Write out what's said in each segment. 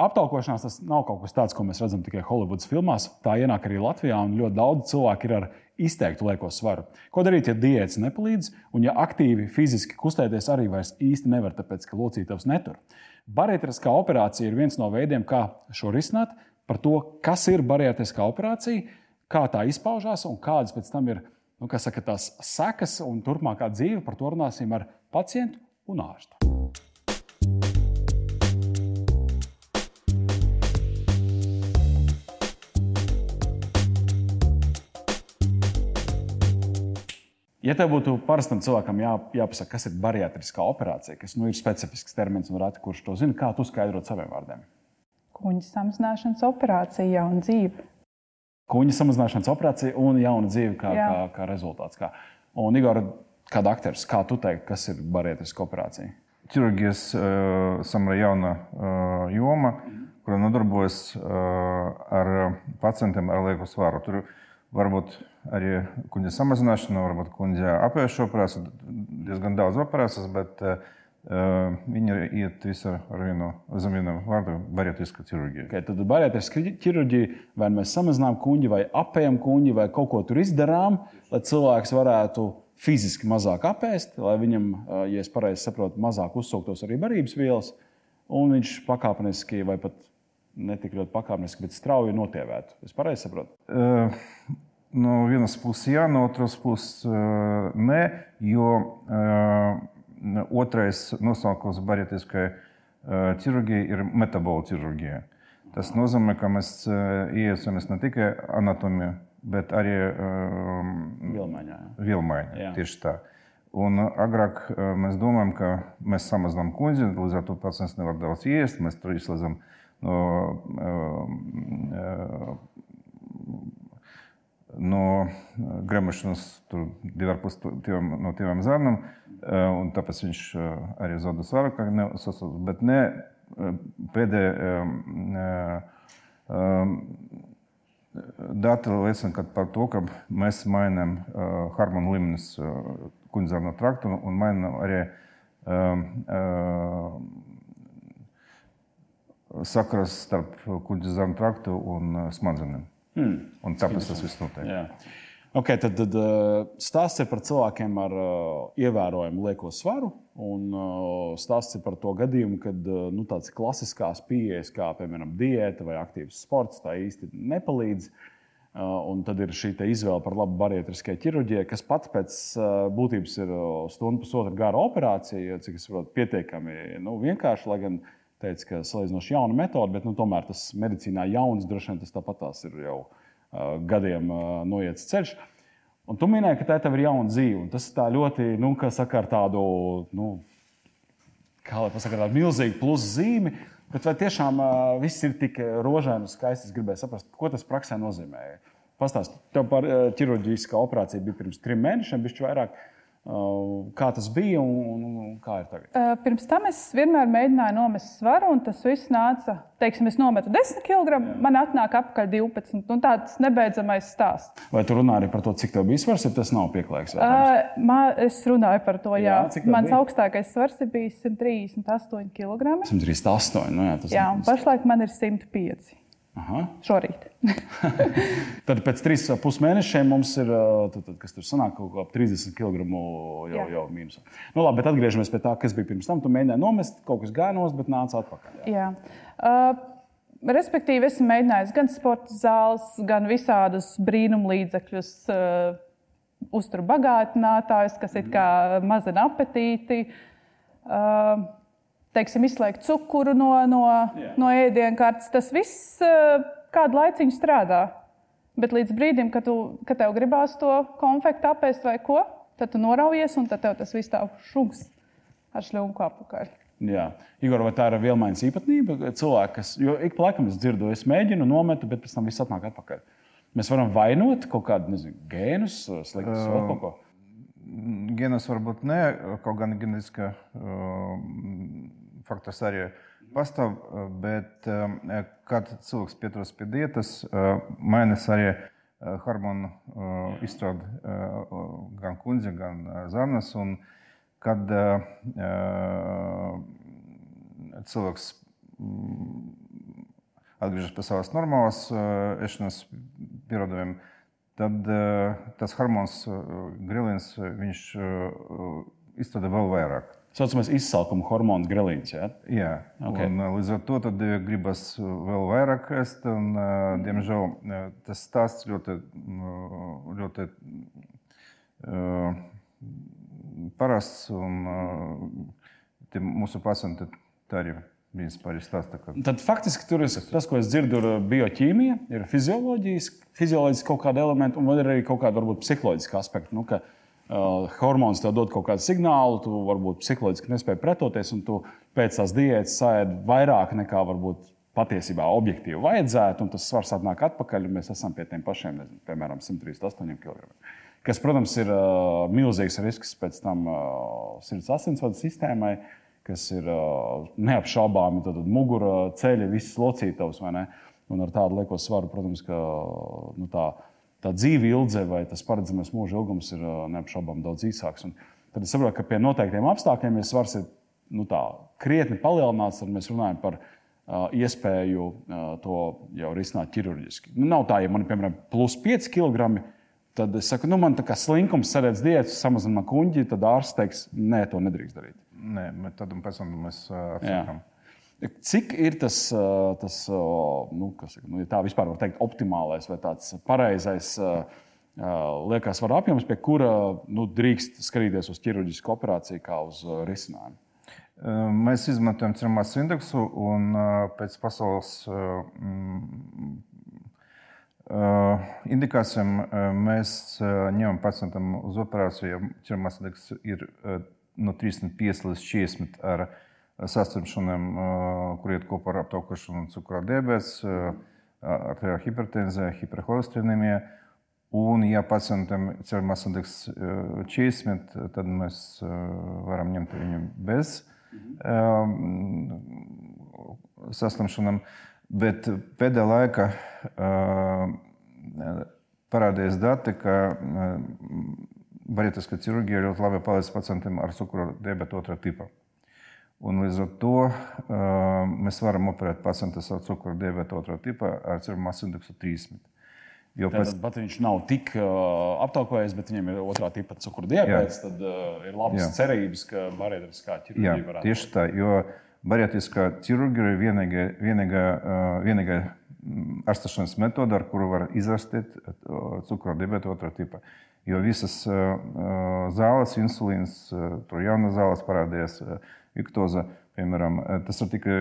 Aptaukošanās tas nav kaut kas tāds, ko mēs redzam tikai Holivudas filmās. Tā ienāk arī Latvijā, un ļoti daudz cilvēku ir ar izteiktu lieko svaru. Ko darīt, ja diētas nepalīdz, un ja aktīvi fiziski kustēties arī vairs īsti nevar, tāpēc ka locītavs netur? Barietriskā operācija ir viens no veidiem, kā šo risināt. Par to, kas ir barietriskā operācija, kā tā izpaužās un kādas pēc tam ir nu, saka, tās sekas un turpmākā dzīve, par to runāsim ar pacientu un ārstu. Ja tev būtu parastam cilvēkam jā, jāpasaka, kas ir bariatriskā operācija, kas nu, ir specifisks termins, un reti kurš to zina, kā tu skaidrot saviem vārdiem? Kuņģa samazināšanas operācija, jauna dzīve. Kuņģa samazināšanas operācija un jauna dzīve kā, jā. kā, kā rezultāts. Kā. Un, Igor, kāda aktieris, kā tu teiksi, kas ir bariatriska operācija? Ķirurģijas uh, samērā jauna uh, joma, kura nodarbojas uh, ar pacientiem ar lieku svaru. Tur varbūt arī kuģa samazināšana, varbūt kuģa apēšu operācija, diezgan daudz operācijas, bet uh, viņi iet visur ar vienu zem vienu vārdu - bariatriska ķirurģija. Okay, tad bariatriska ķirurģija, vai mēs samazinām kuģi, vai apējam kuģi, vai kaut ko tur izdarām, lai cilvēks varētu fiziski mazāk apēst, lai viņam, ja es pareizi saprotu, mazāk uzsūktos arī barības vielas, un viņš pakāpeniski vai pat ne tik ļoti pakāpeniski, bet strauji notievētu. Es pareizi saprotu. Uh, no vienas puses jā, no otras puses nē, jo otrais nosaukums barietiskai ķirurģijai ir metabola ķirurģija. Tas nozīmē, ka mēs ieiesimies ne tikai anatomiju, bet arī vilmaiņā. tieši tā. Un agrāk mēs domājam, ka mēs samazinām kundzi, līdz ar to pacients nevar daudz iest, mēs tur izslēdzam no, no gremošanas divarpus no tiem zarnam, un tāpēc viņš arī zauda svaru, kā nesasauc, bet ne pēdējie dati liecina par to, ka mēs mainām hormonu līmenis kuģzarnu traktu un mainām arī sakras starp zemu traktu un smadzenēm. Hmm. Un tāpēc tas viss notiek. Jā. Okay, tad, tad uh, stāsts ir par cilvēkiem ar uh, ievērojumu lieko svaru. Un stāsts ir par to gadījumu, kad nu, tādas klasiskās pieejas, kā piemēram diēta vai aktīvs sports, tā īsti nepalīdz. Un tad ir šī izvēle par labu barietriskai ķirurģijai, kas pats pēc būtības ir stundu pusotru gara operācija, cik es saprotu, pietiekami nu, vienkārši. Teica, ka salīdzinoši jauna metode, bet nu, tomēr tas medicīnā jauns, droši vien tas tāpat tās ir jau uh, gadiem uh, noiets ceļš. Un tu minēji, ka tā ir jauna dzīve. Tas tā ļoti, nu, kā saka, ar tādu, nu, kā lai pasakā, tādu milzīgu plusu zīmi. Bet vai tiešām uh, viss ir tik rožaini un skaisti? Es gribēju saprast, ko tas praksē nozīmē. Pastāstiet, tev par ķirurģiskā operācija bija pirms trim mēnešiem, bišķi vairāk. Uh, Kā tas bija un, un kā ir tagad? Pirms tam es vienmēr mēģināju nomest svaru, un tas viss nāca. Teiksim, es nometu 10 kg, man atnāk apakaļ 12. Nu, tāds nebeidzamais stāsts. Vai tu runā arī par to, cik tev bija svars, ja tas nav pieklājīgs? Uh, es runāju par to, jā. jā Mans bija? augstākais svars bija 138 kg. 138, nu jā. Tas jā, un pašlaik man ir 105. Aha. Šorīt. tad pēc trīs pusmēnešiem mums ir, tad, tad, kas tur sanāk, kaut kā 30 kg jau, jau mīnusā. Nu, labi, bet atgriežamies pie tā, kas bija pirms tam. Tu mēģināji nomest, kaut kas gāja nost, bet nāca atpakaļ. Jā. Jā. Uh, Respektīvi, esmu mēģinājis gan sporta zāles, gan visādus brīnumlīdzekļus, uh, uzturu bagātinātājus, kas kā mazina apetīti. Uh, teiksim, izslēgt cukuru no, no, yeah. no ēdienkartes. Tas viss eh, kādu laiciņu strādā. Bet līdz brīdim, kad, tu, kad tev gribās to konfektu apēst vai ko, tad tu noraujies un tad tev tas viss tā šunks ar šļūku apakaļ. Jā, Igor, vai tā ir vielmaiņas īpatnība? Cilvēki, kas, jo ik pa laikam es dzirdu, es mēģinu, nometu, bet pēc tam viss atnāk atpakaļ. Mēs varam vainot kaut kādu nezinu, gēnus, sliktus uh, kaut ko. Gēnus varbūt ne, kaut gan ģenētiskā uh, faktors arī pastāv, bet kad cilvēks pieturas pie diētas, mainās arī hormonu izstrāde gan kundze, gan zarnas. Un kad cilvēks atgriežas pie savas normālās ešanas pierādījumiem, tad tas hormons grilins viņš izstrādā vēl vairāk. Saucamais izsalkuma hormons grelīns. Ja? Jā, okay. un, līdz ar to gribas vēl vairāk ēst. Un, diemžēl tas stāsts ļoti, ļoti uh, parasts. Un, uh, mūsu pacienti tā arī stāsta, ka... Tad faktiski tur ir tas, ko es dzirdu, ir bioķīmija, ir fizioloģiski kaut kāda elementa, un arī kaut kāda varbūt psiholoģiska aspekta. Nu, ka, uh, hormons tev dod kaut kādu signālu, tu varbūt psiholoģiski nespēji pretoties, un tu pēc tās diētas sēdi vairāk nekā varbūt patiesībā objektīvi vajadzētu, un tas svars atnāk atpakaļ, un mēs esam pie tiem pašiem, nezinu, piemēram, 138 kg. Kas, protams, ir uh, milzīgs risks pēc tam uh, sirds asinsvadu sistēmai. Uh, kas ir neapšaubāmi mugura ceļi, visas locītavas. Un ar tādu lieko svaru, protams, ka nu, tā, tā dzīve ilgze vai tas paredzamais mūža ilgums ir neapšaubāmi daudz īsāks. Un tad es saprotu, ka pie noteiktiem apstākļiem, ja svars ir nu, tā, krietni palielināts, tad mēs runājam par iespēju to jau risināt ķirurģiski. Nu, nav tā, ja man ir piemēram plus 5 kg. Tad es saku, nu, man tā kā slinkums, sēdz diētas, samazina kuģi, tad ārsts teiks, nē, to nedrīkst darīt. Nē, bet tad pēc tam mēs atsakām. Cik ir tas, tas nu, kas, nu, ja tā vispār var teikt, optimālais vai tāds pareizais liekas varu apjoms, pie kura nu, drīkst skatīties uz ķirurģisku operāciju kā uz risinājumu? Mēs izmantojam cermās indeksu un pēc pasaules indikācijām mēs ņemam pacientam uz operāciju, ja cermās indeks ir no 35 līdz 40 ar saslimšanām, kur iet kopā ar aptaukošanu, cukura diabetes, arteriāla hipertenzija, hiperholesterinēmija. Un, ja pacientam ir masas indeks 40, tad mēs varam ņemt viņu bez saslimšanām. Bet pēdējā laikā parādījās dati, ka bariatriskā ķirurģija ļoti labi palīdz pacientiem ar cukuru diabetu otrā tipa. Un līdz ar to uh, mēs varam operēt pacientus ar cukuru diabetu otrā tipa ar ceru masu indeksu 30. Jo pēc... Tad, viņš nav tik uh, aptaukojies, bet viņam ir otrā tipa cukuru diabetes. Tad uh, ir labas Jā. cerības, ka bariatriskā ķirurģija Jā, varētu. Tieši tā, jo bariatriskā ķirurģija ir vienīgā, vienīgā, uh, vienīgā ārstēšanas metode, ar kuru var izārstēt cukuru diabetu otrā tipa. Jo visas zāles, insulīns, tur jauna zāles parādījās, iktoza, piemēram, tas ir tikai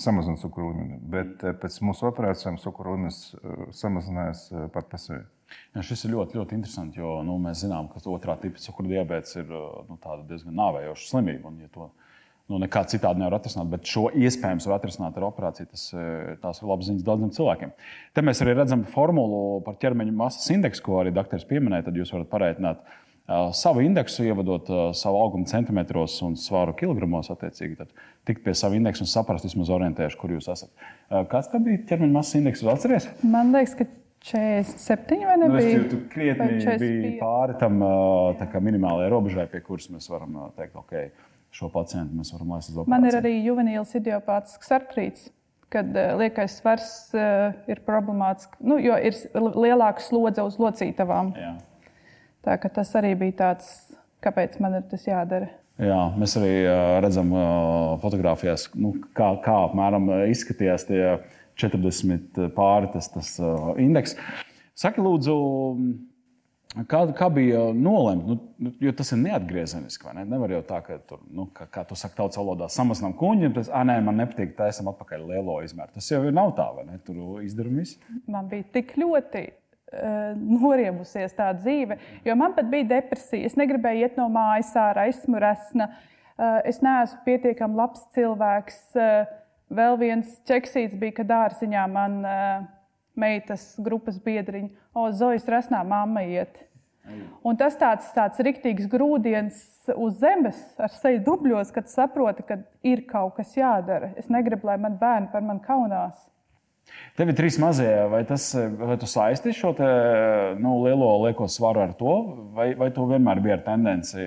samazināt cukuru līmeni. Bet pēc mūsu operācijām cukuru līmenis samazinājās pat pa sevi. Ja, šis ir ļoti, ļoti interesants, jo nu, mēs zinām, ka otrā tipa cukuru diabetes ir nu, diezgan nāvējoša slimība. Un, ja to nu, nekā citādi nevar atrisināt, bet šo iespējams var atrisināt ar operāciju. Tas, tās ir labas ziņas daudziem cilvēkiem. Te mēs arī redzam formulu par ķermeņa masas indeksu, ko arī doktors pieminēja. Tad jūs varat pareiķināt uh, savu indeksu, ievadot uh, savu augumu centimetros un svaru kilogramos. Attiecīgi, tad tikt pie sava indeksa un saprast, vismaz orientējuši, kur jūs esat. Uh, kāds bija ķermeņa masas indeks? Atcerieties? Man liekas, ka 47 vai nu, nebija? Nu, tur krietni bija pāri tam minimālajai robežai, pie kuras mēs varam teikt, ok šo pacientu mēs varam laist uz operāciju. Man ir arī juvenīls idiopātisks artrīts, kad liekais svars uh, ir problemātisks, nu, jo ir lielāka slodze uz locītavām. Jā. Tā, tas arī bija tāds, kāpēc man ir tas jādara. Jā, mēs arī redzam fotografijās, nu, kā, kā apmēram izskatījās tie 40 pāri tas, tas indeks. Saki, lūdzu, Kā, kā bija nolemts? Nu, nu, jo tas ir neatgriezeniski. Ne? Nevar jau tā, ka tur, nu, kā, kā tu saki, tautas valodā samazinām kuģi, un tas, ah, nē, man nepatīk, tā esam atpakaļ lielo izmēru. Tas jau nav tā, vai ne? Tur izdarām visu. Man bija tik ļoti noriebusies tā dzīve, jo man pat bija depresija. Es negribēju iet no mājas ārā, esmu resna. Uh, es neesmu pietiekami labs cilvēks. Uh, vēl viens ķeksīts bija, kad dārziņā man. Meitas grupas biedriņu, o, Zojas resnā mamma iet. Un tas tāds, tāds riktīgs grūdienis uz zemes ar seju dubļos, kad saproti, ka ir kaut kas jādara. Es negribu, lai man bērni par mani kaunās. Tev ir trīs mazie, vai, tas, vai tu saisti šo te, nu, lielo lieko svaru ar to, vai, vai tu vienmēr biji ar tendenci,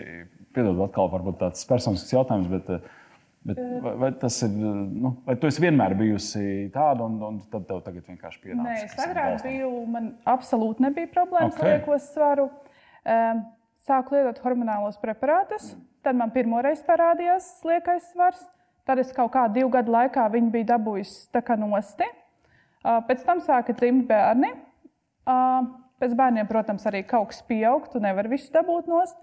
piedod, atkal varbūt tāds personisks jautājums, bet Bet vai, vai tas ir, nu, vai tu esi vienmēr bijusi tāda, un, un tad tev tagad vienkārši pienāca? Nē, es agrāk biju, man absolūti nebija problēmas okay. ar lieko svaru. Sāku lietot hormonālos preparātus, tad man pirmoreiz parādījās liekais svars. Tad es kaut kādā divu gadu laikā viņu biju dabūjusi tā kā nosti. Pēc tam sāka dzimt bērni. Pēc bērniem, protams, arī kaut kas pieaug, tu nevari visu dabūt nost.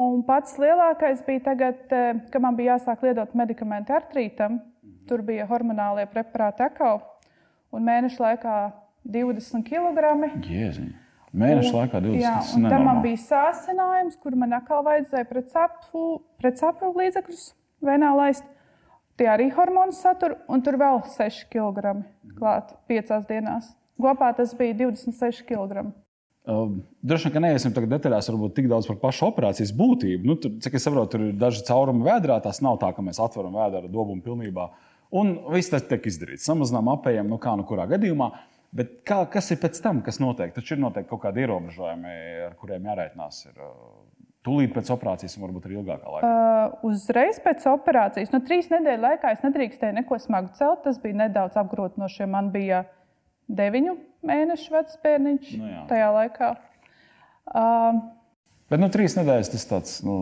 Un pats lielākais bija tagad, kad man bija jāsāk lietot medikamentu artrītam. Tur bija hormonālie preparāti akau, un mēnešu laikā 20 kg. Jēziņ. Mēnešu laikā 20 kg. Tam man bija sācinājums, kur man atkal vajadzēja pret sapu līdzekļus vienā laist. Tie arī hormonu satur, un tur vēl 6 kg klāt 5 dienās. Kopā tas bija 26 kg. Uh, droši vien, ka neiesim tagad detaļās, varbūt tik daudz par pašu operācijas būtību. Nu, tur, cik es saprotu, tur ir daži caurumi vēdrā. Tas nav tā, ka mēs atveram vēdra dobumu pilnībā. Un viss tas tiek izdarīts. Samazinām apējiem, nu kā nu kurā gadījumā. Bet kā, kas ir pēc tam, kas notiek? Taču ir noteikti kaut kādi ierobežojumi, ar kuriem jārēķinās. Ir, uh, Tūlīt pēc operācijas, un varbūt arī ilgākā laikā. Uh, uzreiz pēc operācijas, nu, trīs nedēļu laikā es nedrīkstēju neko smagu celt. Tas bija nedaudz apgrūtinoši. Man bija deviņu mēnešu vecs bērniņš nu, jā. tajā laikā. Uh, Bet nu, trīs nedēļas tas tāds. Nu...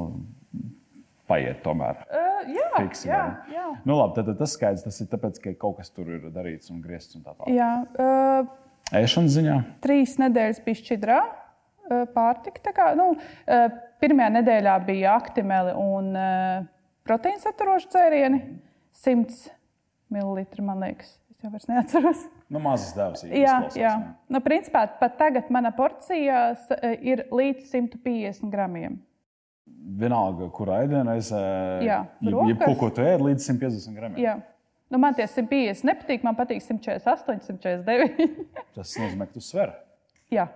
Paiet tomēr. Uh, jā, Fiksi, jā, jā. Nu, labi, tad, tad tas skaidrs. Tas ir tāpēc, ka kaut kas tur ir darīts un griezts un tā tālāk. Jā, uh, Ēšanas ziņā? Trīs nedēļas bija šķidrā pārtika. Tā kā, nu, uh, pirmajā nedēļā bija aktimeli un uh, proteīna saturoši dzērieni. 100 ml, man liekas. Es jau vairs neatceros. Nu, mazas devas. Izklausās, jā. jā. Nu, principā pat tagad mana porcija ir līdz 150 gramiem. Vienalga, kurā ēdienreizē, ja ko, ko tu ēd, līdz 150 gramiem. Jā. Nu, man tie 150 nepatīk, man patīk 148, 149. tas nozīmē, ka tu sver. Jā.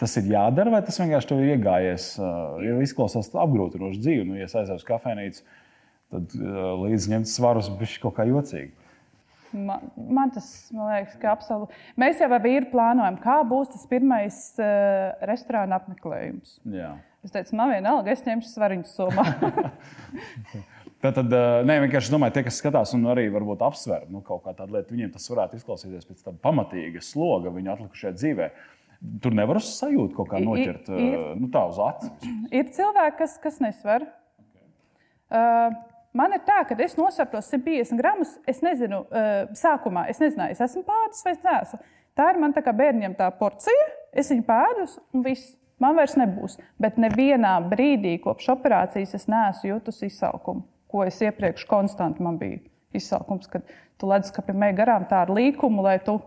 Tas ir jādara, vai tas vienkārši tev ir iegājies? Jo izklausās apgrūtinoši dzīvi. Nu, ja aizjūtu uz kafejnīcu, tad līdz ņemt svarus bija kaut kā jocīgi. Man, man tas man liekas, ka absolūti. Mēs jau ar vīru plānojam, kā būs tas pirmais uh, restorāna apmeklējums. Jā. Es teicu, man vienalga, es ņemšu svariņu somā. Tad, tad ne, vienkārši domāju, tie, kas skatās un arī varbūt apsver nu, kaut kā tādu lietu, viņiem tas varētu izklausīties pēc tāda pamatīga sloga viņu atlikušajā dzīvē. Tur nevar sajūt kaut kā noķert ir, nu, tā uz acis. Ir cilvēki, kas, kas nesver. Okay. Uh, Man ir tā, ka es nosveru tos 150 gramus. Es nezinu, uh, sākumā es nezināju, es esmu pādus vai nē. Tā ir man tā kā bērniem tā porcija. Es viņu pēdus un viss. Man vairs nebūs. Bet nevienā brīdī kopš operācijas es neesmu jutusi izsalkumu, ko es iepriekš konstanti man bija izsalkums, kad tu leduskapī mēģināji garām tā ar līkumu, lai tu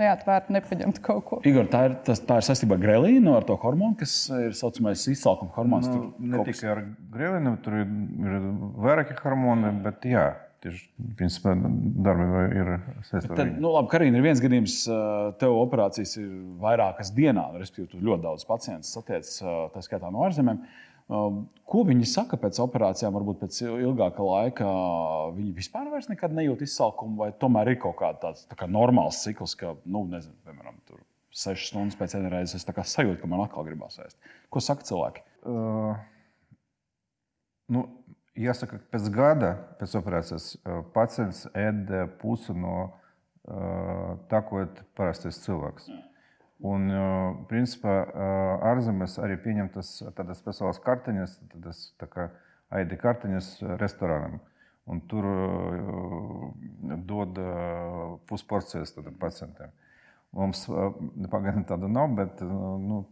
neatvērtu, nepaņemtu kaut ko. Igor, tā ir, tas, tā ir saistībā ar grelīnu, ar to hormonu, kas ir saucamais izsalkuma hormons. Nu, ne tikai kas... ar grelīnu, tur ir, ir vairāki hormoni, bet jā. Tieši principā, darbi ir to. Nu, labi, Karina, ir viens gadījums, tev operācijas ir vairākas dienā, respektīvi, tu ļoti daudz pacientu satiec, tā skaitā no ārzemēm. Uh, ko viņi saka pēc operācijām, varbūt pēc ilgāka laika? Viņi vispār nejūt izsalkumu, vai tomēr ir kaut kāds tāds tā kā normāls cikls, ka, nu, nezinu, piemēram, tur sešas stundas pēc reizes es sajūtu, ka man atkal gribās ēst. Ko saka cilvēki? Uh, nu, jāsaka, pēc gada pēc operācijas uh, pacients ēd pusi no uh, tā, ko ēd parastais cilvēks. Jā. Un, principā, ārzemēs arī pieņemtas tādas speciālas kartiņas, tādas tā kā ID kartiņas restorānam. Un tur dod pusporcijas pacientiem. Mums pagaidām tāda nav, bet. Nu,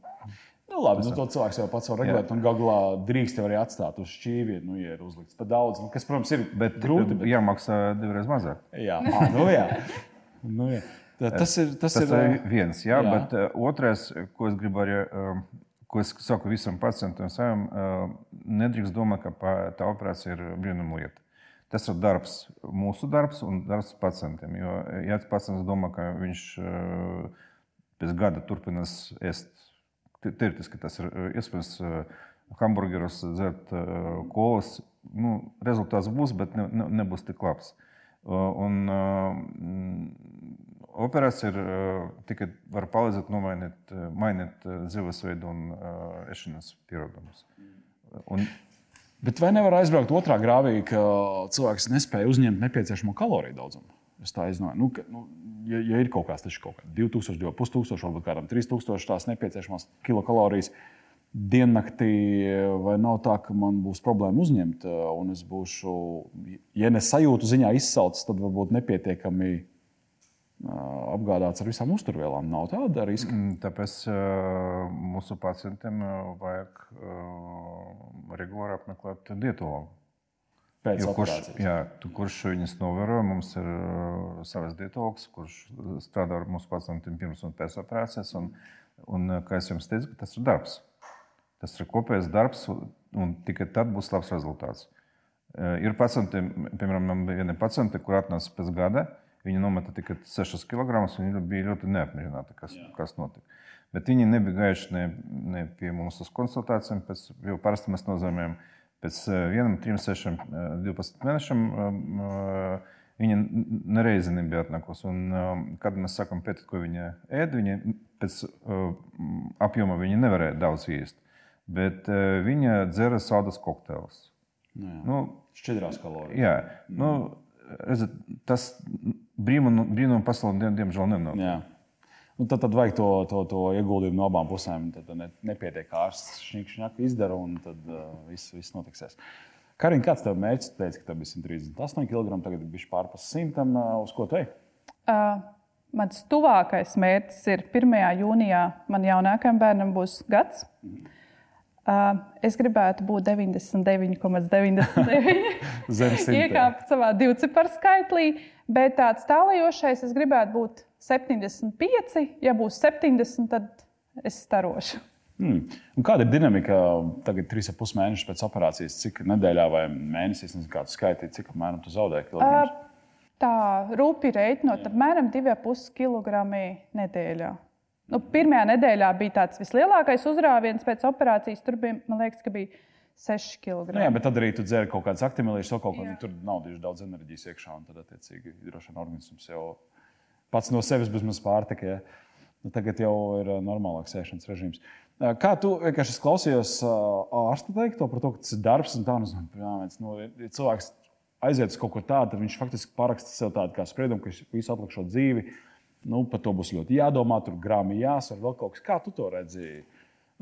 Nu, labi, nu, to cilvēks jau pats var regulēt, jā. un galā drīkst arī atstāt uz šķīvi, nu, ja ir uzlikts pa daudz. Nu, kas, protams, ir bet, grūti. Bet... Jāmaksā divreiz mazāk. Jā, à, nu, jā. nu, jā. Tas ir, tas tas ir, viens. Jā, jā. Bet otrais, ko es gribu arī, ko es saku visam pacientam, savam, nedrīkst domāt, ka tā operācija ir brīnuma lieta. Tas ir darbs, mūsu darbs un darbs pacientiem. Jo, ja pacients domā, ka viņš pēc gada turpinās ēst, teorētiski tas ir iespējams hamburgerus, dzert kolas, nu, rezultāts būs, bet ne, ne, nebūs tik labs. Un, operācija ir tikai var palīdzēt nomainīt, mainīt dzīvesveidu un ēšanas pierodumus. Un Bet vai nevar aizbraukt otrā grāvī, ka cilvēks nespēja uzņemt nepieciešamo kaloriju daudzumu? Es tā izdomāju, nu, ka, nu, ja, ja ir kaut kāds kaut kā 2000, 2500, varbūt kādam 3000 tās nepieciešamās kilokalorijas diennaktī, vai nav tā, ka man būs problēma uzņemt, un es būšu, ja nesajūtu ziņā izsalcis, tad varbūt nepietiekami apgādāts ar visām uzturvielām. Nav tāda riska. Mm, tāpēc uh, mūsu pacientiem vajag uh, regulāri apmeklēt dietologu. Pēc Jo kurš, operācijas. jā, tu, kurš viņas novēro, mums ir uh, savs dietologs, kurš strādā ar mūsu pacientiem pirms un pēc operācijas. Un, un, uh, kā jau teicu, tas ir darbs. Tas ir kopējs darbs, un, tikai tad būs labs rezultāts. Uh, Ir pacienti, piemēram, man bija viena paciente, kur atnāca pēc gada. Viņa nometa tikai 6 kg. Viņa bija ļoti neapmierināta, kas, Jā. kas notika. Bet viņi nebija gājuši ne, ne pie mums uz konsultācijām, pēc, jo parasti mēs nozīmējam pēc eh, vienam, trim, sešiem, eh, 12 mēnešiem. eh, Viņa nereizi nebija atnākusi. Eh, kad mēs sākam pētīt, ko viņa ēd, viņa pēc eh, apjoma viņa nevarēja daudz ēst. Bet eh, viņa dzēra sodas kokteilus. Nu. Nu, Šķidrās kalorijas. jā, nu, redziet, tas brīnum, brīnum pasaulē diem, diemžēl nenotiek. Jā. Nu, tad, tad vajag to, to, to ieguldījumu no abām pusēm. Tad ne, nepietiek ārsts šņakšņāk izdara, un tad uh, viss, viss notiksies. Karina, kāds tev mērķis? Tu teici, ka tev bija 138 kg, tagad bijis pārpas 100. Uh, uz ko te? Uh, mans tuvākais mērķis ir 1. jūnijā. Man jaunākajam bērnam būs gads. Uh, es gribētu būt 99,99. Zem 100. Iekāpt savā divciparu skaitlī, bet tāds tālajošais es gribētu būt 75. Ja būs 70, tad es starošu. Hmm. Un Kāda ir dinamika tagad, 3,5 mēnešus pēc operācijas? Cik nedēļā vai mēnesī, es nezinu, kādu skaitīju, cik apmēram tu zaudēji? Uh, Tā rūpīgi reiķinot, apmēram 2,5 kg nedēļā. Nu, pirmajā nedēļā bija tāds vislielākais uzrāviens pēc operācijas. Tur bija, man liekas, ka bija 6 kg. Nu, jā, bet tad arī tu dzer kaut kādas aktivitātes, kaut ko Jā. nu, tur nav tieši daudz enerģijas iekšā. un Tad, attiecīgi, droši vien organisms jau pats no sevis bezmaz pārtika. Ja? Nu, tagad jau ir ā, normālāks ēšanas režīms. Ā, Kā tu vienkārši klausījos ā, ārsta teikto par to, ka tas ir darbs un tā, jā, viens, nu, ja cilvēks aiziet uz kaut ko tādu, tad viņš faktiski paraksta sev tādu kā spriedumu, ka viņš visu atlikušo dzīvi. Nu, par to būs ļoti jādomā, tur grāmatā jāsver vēl kaut kas. Kā tu to redzēji?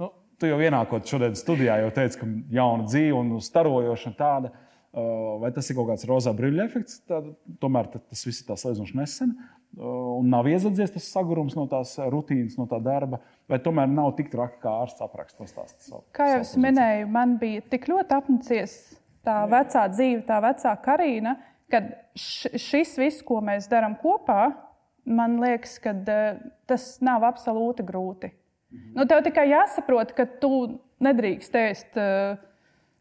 Nu, tu jau ienākot šodien studijā, jau teici, ka jauna dzīve un starojoša tāda. Uh, Vai tas ir kaut kāds rozā brīvļu efekts? Tad, tomēr tad tas viss ir tā salīdzinoši nesen. uh, Un nav iezadzies tas sagurums no tās rutīnas, no tā darba. Vai tomēr nav tik traki, kā ārsts apraksta to stāstu? Kā jau es minēju, man bija tik ļoti apnicies tā vecā dzīve, tā vecā karīna, ka šis viss, ko mēs darām kopā, man liekas, ka eh, tas nav absolūti grūti. Nu, tev tikai jāsaprot, ka tu nedrīkst ēst eh,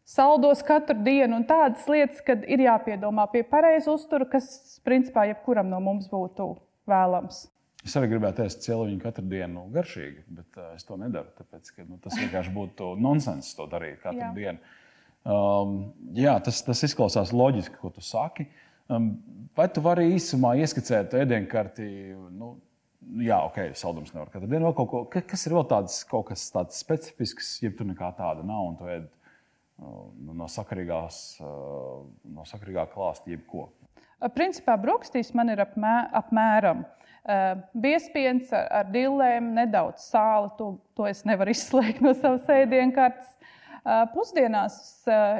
saldos katru dienu un tādas lietas, kad ir jāpiedomā pie pareiza uztura, kas principā jebkuram no mums būtu vēlams. Es arī gribētu ēst cēloņu katru dienu garšīgi, bet uh, es to nedaru. Tāpēc, ka, nu, tas vienkārši būtu nonsens to darīt katru Jā. dienu. Um, jā, tas, tas izklausās loģiski, ko tu saki. Um, vai tu vari īsumā ieskicēt ēdienkarti? Nu, jā, ok, saldums nevar katru dienu. Ko, ka- kas ir vēl tāds, kas tāds specifisks, ja tu nekā tāda nav un tu ēd uh, no sakarīgās, uh, no sakarīgā klāsta jebko. Principā brokastīs man ir apmē, apmēram uh, biespiens ar, ar dillēm, nedaudz sāla. To, to es nevaru izslēgt no savas ēdienkartes. Pusdienās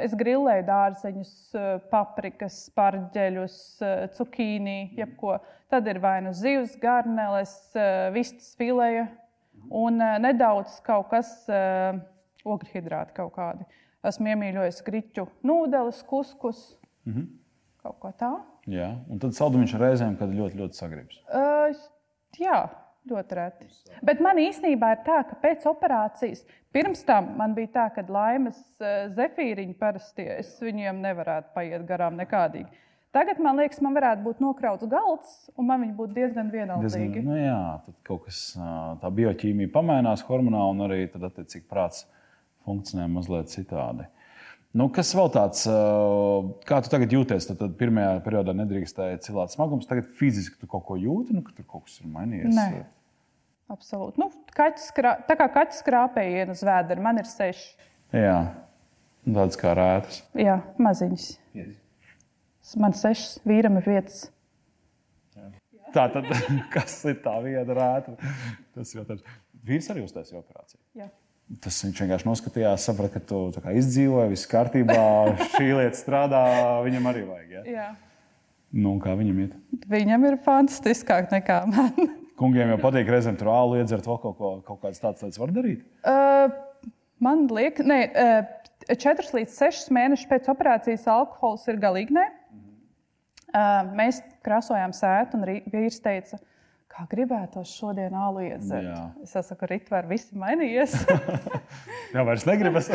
es grillēju dārzeņus, paprikas, pārģeļus, cukīnī, jebko. Tad ir vai nu zivs, garneles, vistas fileja un nedaudz kaut kas, uh, ogļu hidrāti kaut kādi. Esmu iemīļojis griķu nūdeles, kuskus, Mhm. kaut ko tādu. Jā, un tad saldumiņš reizēm, kad ļoti, ļoti sagribas. Uh, jā, ļoti reti. Bet man īstenībā ir tā, ka pēc operācijas, pirms tam man bija tā, ka laimes uh, zefīriņi parasti es viņiem nevarētu paiet garām nekādīgi. Tagad man liekas, man varētu būt nokrauts galds, un man viņi būtu diezgan Diezgan, vienaldzīgi. nu jā, tad kaut kas ā, tā bioķīmija pamainās hormonāli, un arī tad, attiecīgi, prāts funkcionē mazliet citādi. Nu, kas vēl tāds, kā tu tagad jūties? Tad, tad pirmajā periodā nedrīkstēja cilāt smagums, tagad fiziski tu kaut ko jūti, nu, ka tur kaut kas ir mainījies. Nē. Absolūti. Nu, krā, tā kā kaķis krāpēja uz vēdera, man ir seši. Jā. Tādas kā rētas. Jā, maziņas. Man sešas, vīram ir piecas. Tā tad, kas ir tā viena rēta? Tas jau tāds. Vīrs arī uztaisīja operāciju. Jā. Tas viņš vienkārši noskatījās, saprata, ka tu izdzīvoji, viss kārtībā, šī lieta strādā, viņam arī vajag. Ja? Jā. Nu, kā viņam iet? Viņam ir fantastiskāk nekā man. Kungiem jau patīk reizēm tur ālu iedzert, vēl kaut, ko, kaut kādas tādas lietas var darīt. Uh, man liekas, ne, uh, 4 līdz 6 mēnešus pēc operācijas alkohols ir galīgi nē. Uh, mēs krāsojām sētu, un vīrs teica, kā gribētos šodien alu iedzert. Jā. Es saku, Ritvēr, viss ir mainījies. Jā, vairs negribas.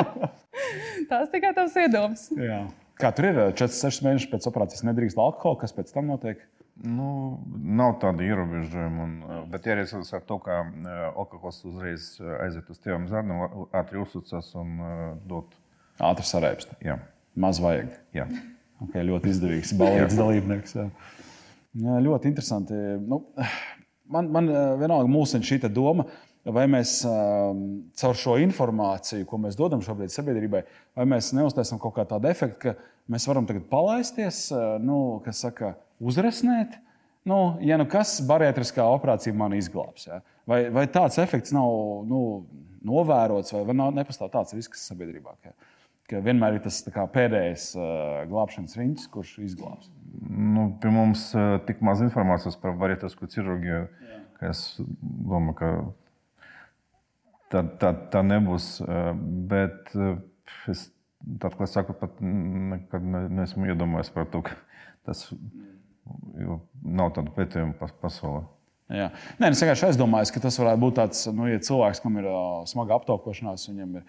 Tās tikai tavs iedoms. Jā. Kā tur ir 4-6 mēnešus pēc operācijas nedrīkst alkoholu, kas pēc tam notiek? Nu, nav tāda ierobežojuma. un, eh, Bet, ja arī ar to, ka eh, alkohols uzreiz eh, aiziet uz tiem zarniem, ātri uzsūcas un eh, dod. Ātri sarēpst. Jā, Maz vajag. jā. Okay, ļoti izdevīgs balīdzes dalībnieks. Jā. Ļoti interesanti. Nu, man man eh, vienalga mūsu šī doma, vai mēs um, caur šo informāciju, ko mēs dodam šobrīd sabiedrībai, vai mēs neuztaisām kaut kā tādu efektu, ka mēs varam tagad palaisties, eh, nu, kas saka, uzresnēt. Nu, ja nu kas barietriskā operācija man izglābs, ja? vai, vai tāds efekts nav nu, novērots, vai nav, nepastāv tāds risks sabiedrībā? Ka, ka vienmēr ir tas kā, pēdējais uh, glābšanas riņķis, kurš izglābs. Nu, pie mums eh, tik maz informācijas par barietisku ķirurģiju, ka es domāju, ka tā, tā, tā nebūs. eh, Bet eh, es kad saku, pat nekad ne- neesmu iedomājies par to, ka tas nav tādu pētījumu pas, pasaulē. Jā. Nē, es vienkārši aizdomājos, ka tas varētu būt tāds, nu, ja cilvēks, kam ir uh, smaga aptaukošanās, viņam ir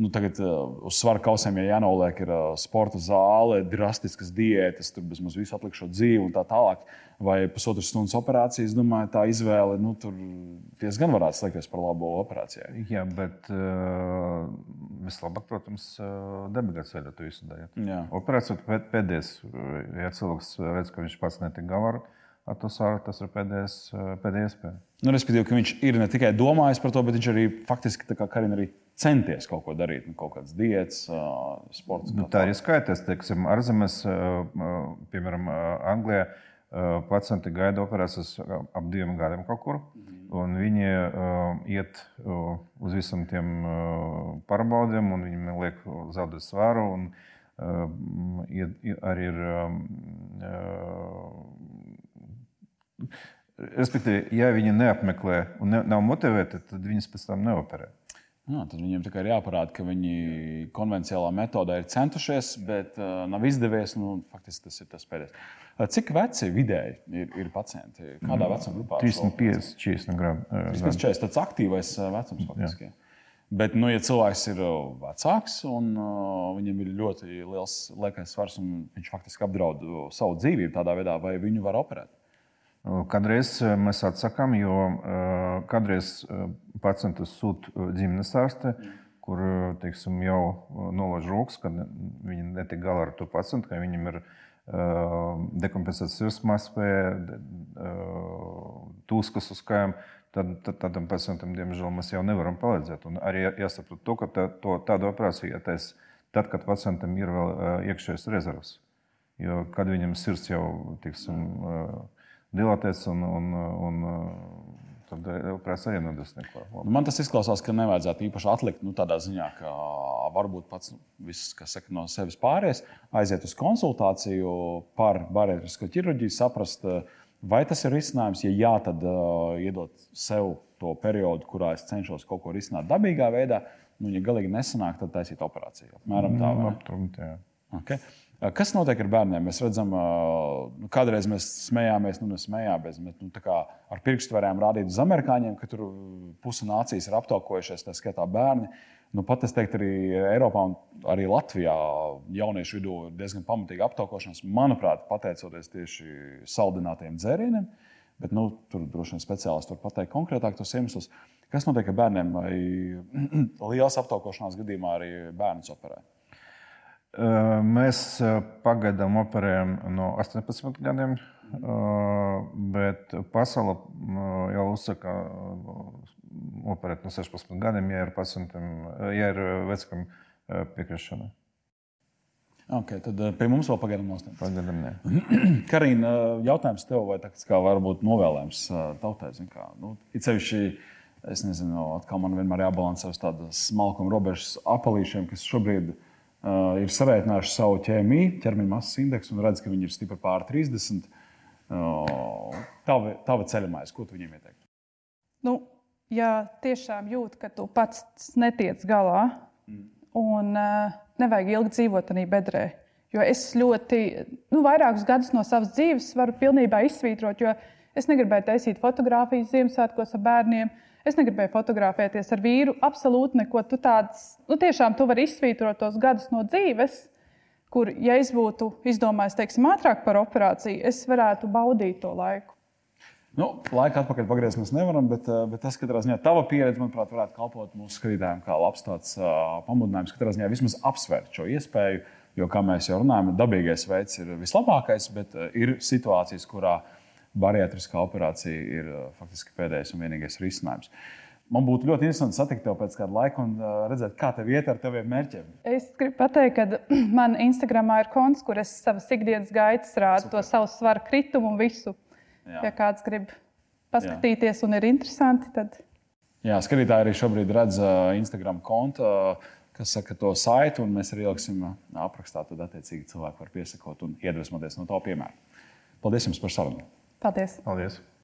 nu, tagad, uh, uz svara kausiem ja jānoliek, ir uh, sporta zāle, drastiskas diētas, tur bezmaz visu atlikušo dzīvi un tā tālāk. Vai pusotras stundas operācijas, domāju, tā izvēle nu, tur diezgan varētu slēgties par labo operācijai. Jā, bet uh, vislabāk, protams, uh, to visu darīt. Jā. Operācija pēdējais. Ja cilvēks redz, ka viņš pats netik galā ar- to sāru, tas ir pēdējais, pēdējā iespēja. Nu, respektīvi, ka viņš ir ne tikai domājis par to, bet viņš arī faktiski tā kā Karina arī centies kaut ko darīt, nu, kaut kādas diētas, sports. Nu, tā arī skaitās, teiksim, ārzemēs, piemēram, Anglijā. Pacienti gaida operācijas ap diviem gadiem kaut kur. Un viņi uh, iet uh, uz visiem tiem uh, pārbaudēm, un viņi liek zaudēt svāru. Un, uh, iet, arī ir. Um, uh, respektīvi, ja viņi neapmeklē un ne, nav motivēti, tad viņus pēc tam neoperē. Jā, tad viņiem tikai ir jāparāda, ka viņi konvencionālā metodē ir centušies, bet uh, nav izdevies. Nu, faktiski tas ir tas pēdējais. Uh, cik veci vidēji ir, ir pacienti? Kādā vecuma grupā? 350, 40 gramu. uh, 340. Tas aktīvais uh, vecums faktiski. Jā. Bet, nu, ja cilvēks ir uh, vecāks un uh, viņam ir ļoti liels liekais svars un viņš faktiski apdraud uh, savu dzīvību tādā veidā, vai viņu var operēt? Kādreiz eh, mēs atsakām, jo eh, kādreiz eh, pacientus sūta ģimenes ārste, kur teiksim, jau nolaiž rokas, kad viņi netiek galā ar to pacientu, ka viņam ir dekompensēts sirdsmāspēja, tūskas uz kājām. Tad, tad tādam pacientam, diemžēl, mēs jau nevaram palīdzēt. Un arī jāsaprot, to, ka tā, to, tādu operāciju jātaisa tad, kad pacientam ir vēl iekšējais rezervs. Jo kad viņam sirds jau tiksim, dilatēts un, un, un tad operācija arī nedos neko. Nu, man tas izklausās, ka nevajadzētu īpaši atlikt nu, tādā ziņā, ka varbūt pats nu, viss, kas saka, no sevis pāries, aiziet uz konsultāciju par barētrisko ķirurģiju, saprast, vai tas ir risinājums. Ja jā, tad uh, iedot sev to periodu, kurā es cenšos kaut ko risināt dabīgā veidā. Nu, ja galīgi nesanāk, tad taisīt operāciju. Apmēram tā. ne? Aptrumt. Okay. Kas notiek ar bērniem? Mēs redzam, nu, kādreiz mēs smējāmies, nu, nesmējāmies, bet nu, ar pirkstu varējām rādīt uz amerikāņiem, ka tur puse nācijas ir aptaukojušies, tā skaitā bērni. Nu, pat es teiktu, arī Eiropā un arī Latvijā jauniešu vidū ir diezgan pamatīga aptaukošanās. Manuprāt, pateicoties tieši saldinātiem dzērieniem. Bet, nu, tur droši vien speciālisti var pateikt konkrētāk tos iemeslus. Kas notiek ar bērniem? Vai liels aptaukošanās gadījumā arī bērns operē? Mēs pagaidām operējam no 18 gadiem, bet pasaule jau uzsaka operēt no 16 gadiem, ja ir pacientam, ja ir vecākam piekrišana. Okay, tad pie mums vēl pagaidām nostājās. Pagaidām, nē. Karina, jautājums tev, vai tas kā varbūt novēlējums tautai? Kā, nu, it sevišķi, es nezinu, atkal man vienmēr jābalansē uz tādas smalkuma robežas apelīšiem, kas šobrīd uh, ir sarēķinājuši savu ķēmiju, ķermeņa masas indeksu un redz, ka viņi ir stipri pār 30. Uh, tava, tava ceļamais, ko tu viņiem ieteiktu? Nu, ja tiešām jūt, ka tu pats netiec galā mm. un uh, nevajag ilgi dzīvot tajā bedrē. Jo es ļoti, nu, vairākus gadus no savas dzīves varu pilnībā izsvītrot, jo es negribēju taisīt fotografijas Ziemassvētkos ar bērniem. Es negribēju fotografēties ar vīru. Absolūti neko. Tu tāds, nu, tiešām tu vari izsvītrot tos gadus no dzīves, kur, ja es būtu izdomājis, teiksim, ātrāk par operāciju, es varētu baudīt to laiku. Nu, laika atpakaļ pagriezt mēs nevaram, bet, eh, bet tas, katrā ziņā, tava pieredze, manuprāt, varētu kalpot mūsu skatītājiem kā labs tāds uh, pamudinājums, katrā ziņā vismaz apsvērt šo iespēju. Jo, kā mēs jau runājam, dabīgais veids ir vislabākais, bet uh, ir situācijas, kurā bariatriskā operācija ir uh, faktiski pēdējais un vienīgais risinājums. Man būtu ļoti interesanti satikt tevi pēc kāda laika un uh, redzēt, kā tev iet ar taviem mērķiem. Es gribu pateikt, ka man Instagramā ir konts, kur es savas ikdienas gaitas rādu, to savu svaru kritumu un visu. Jā. Ja kāds grib paskatīties Jā. un ir interesanti, tad. Jā, skatītāji arī šobrīd redz uh, Instagram kontu, kas saka to saiti, un mēs arī ieliksim aprakstā. Tad, attiecīgi, cilvēki var piesakot un iedvesmoties no tā piemēra. Paldies jums par sarunu! Paldies! Paldies.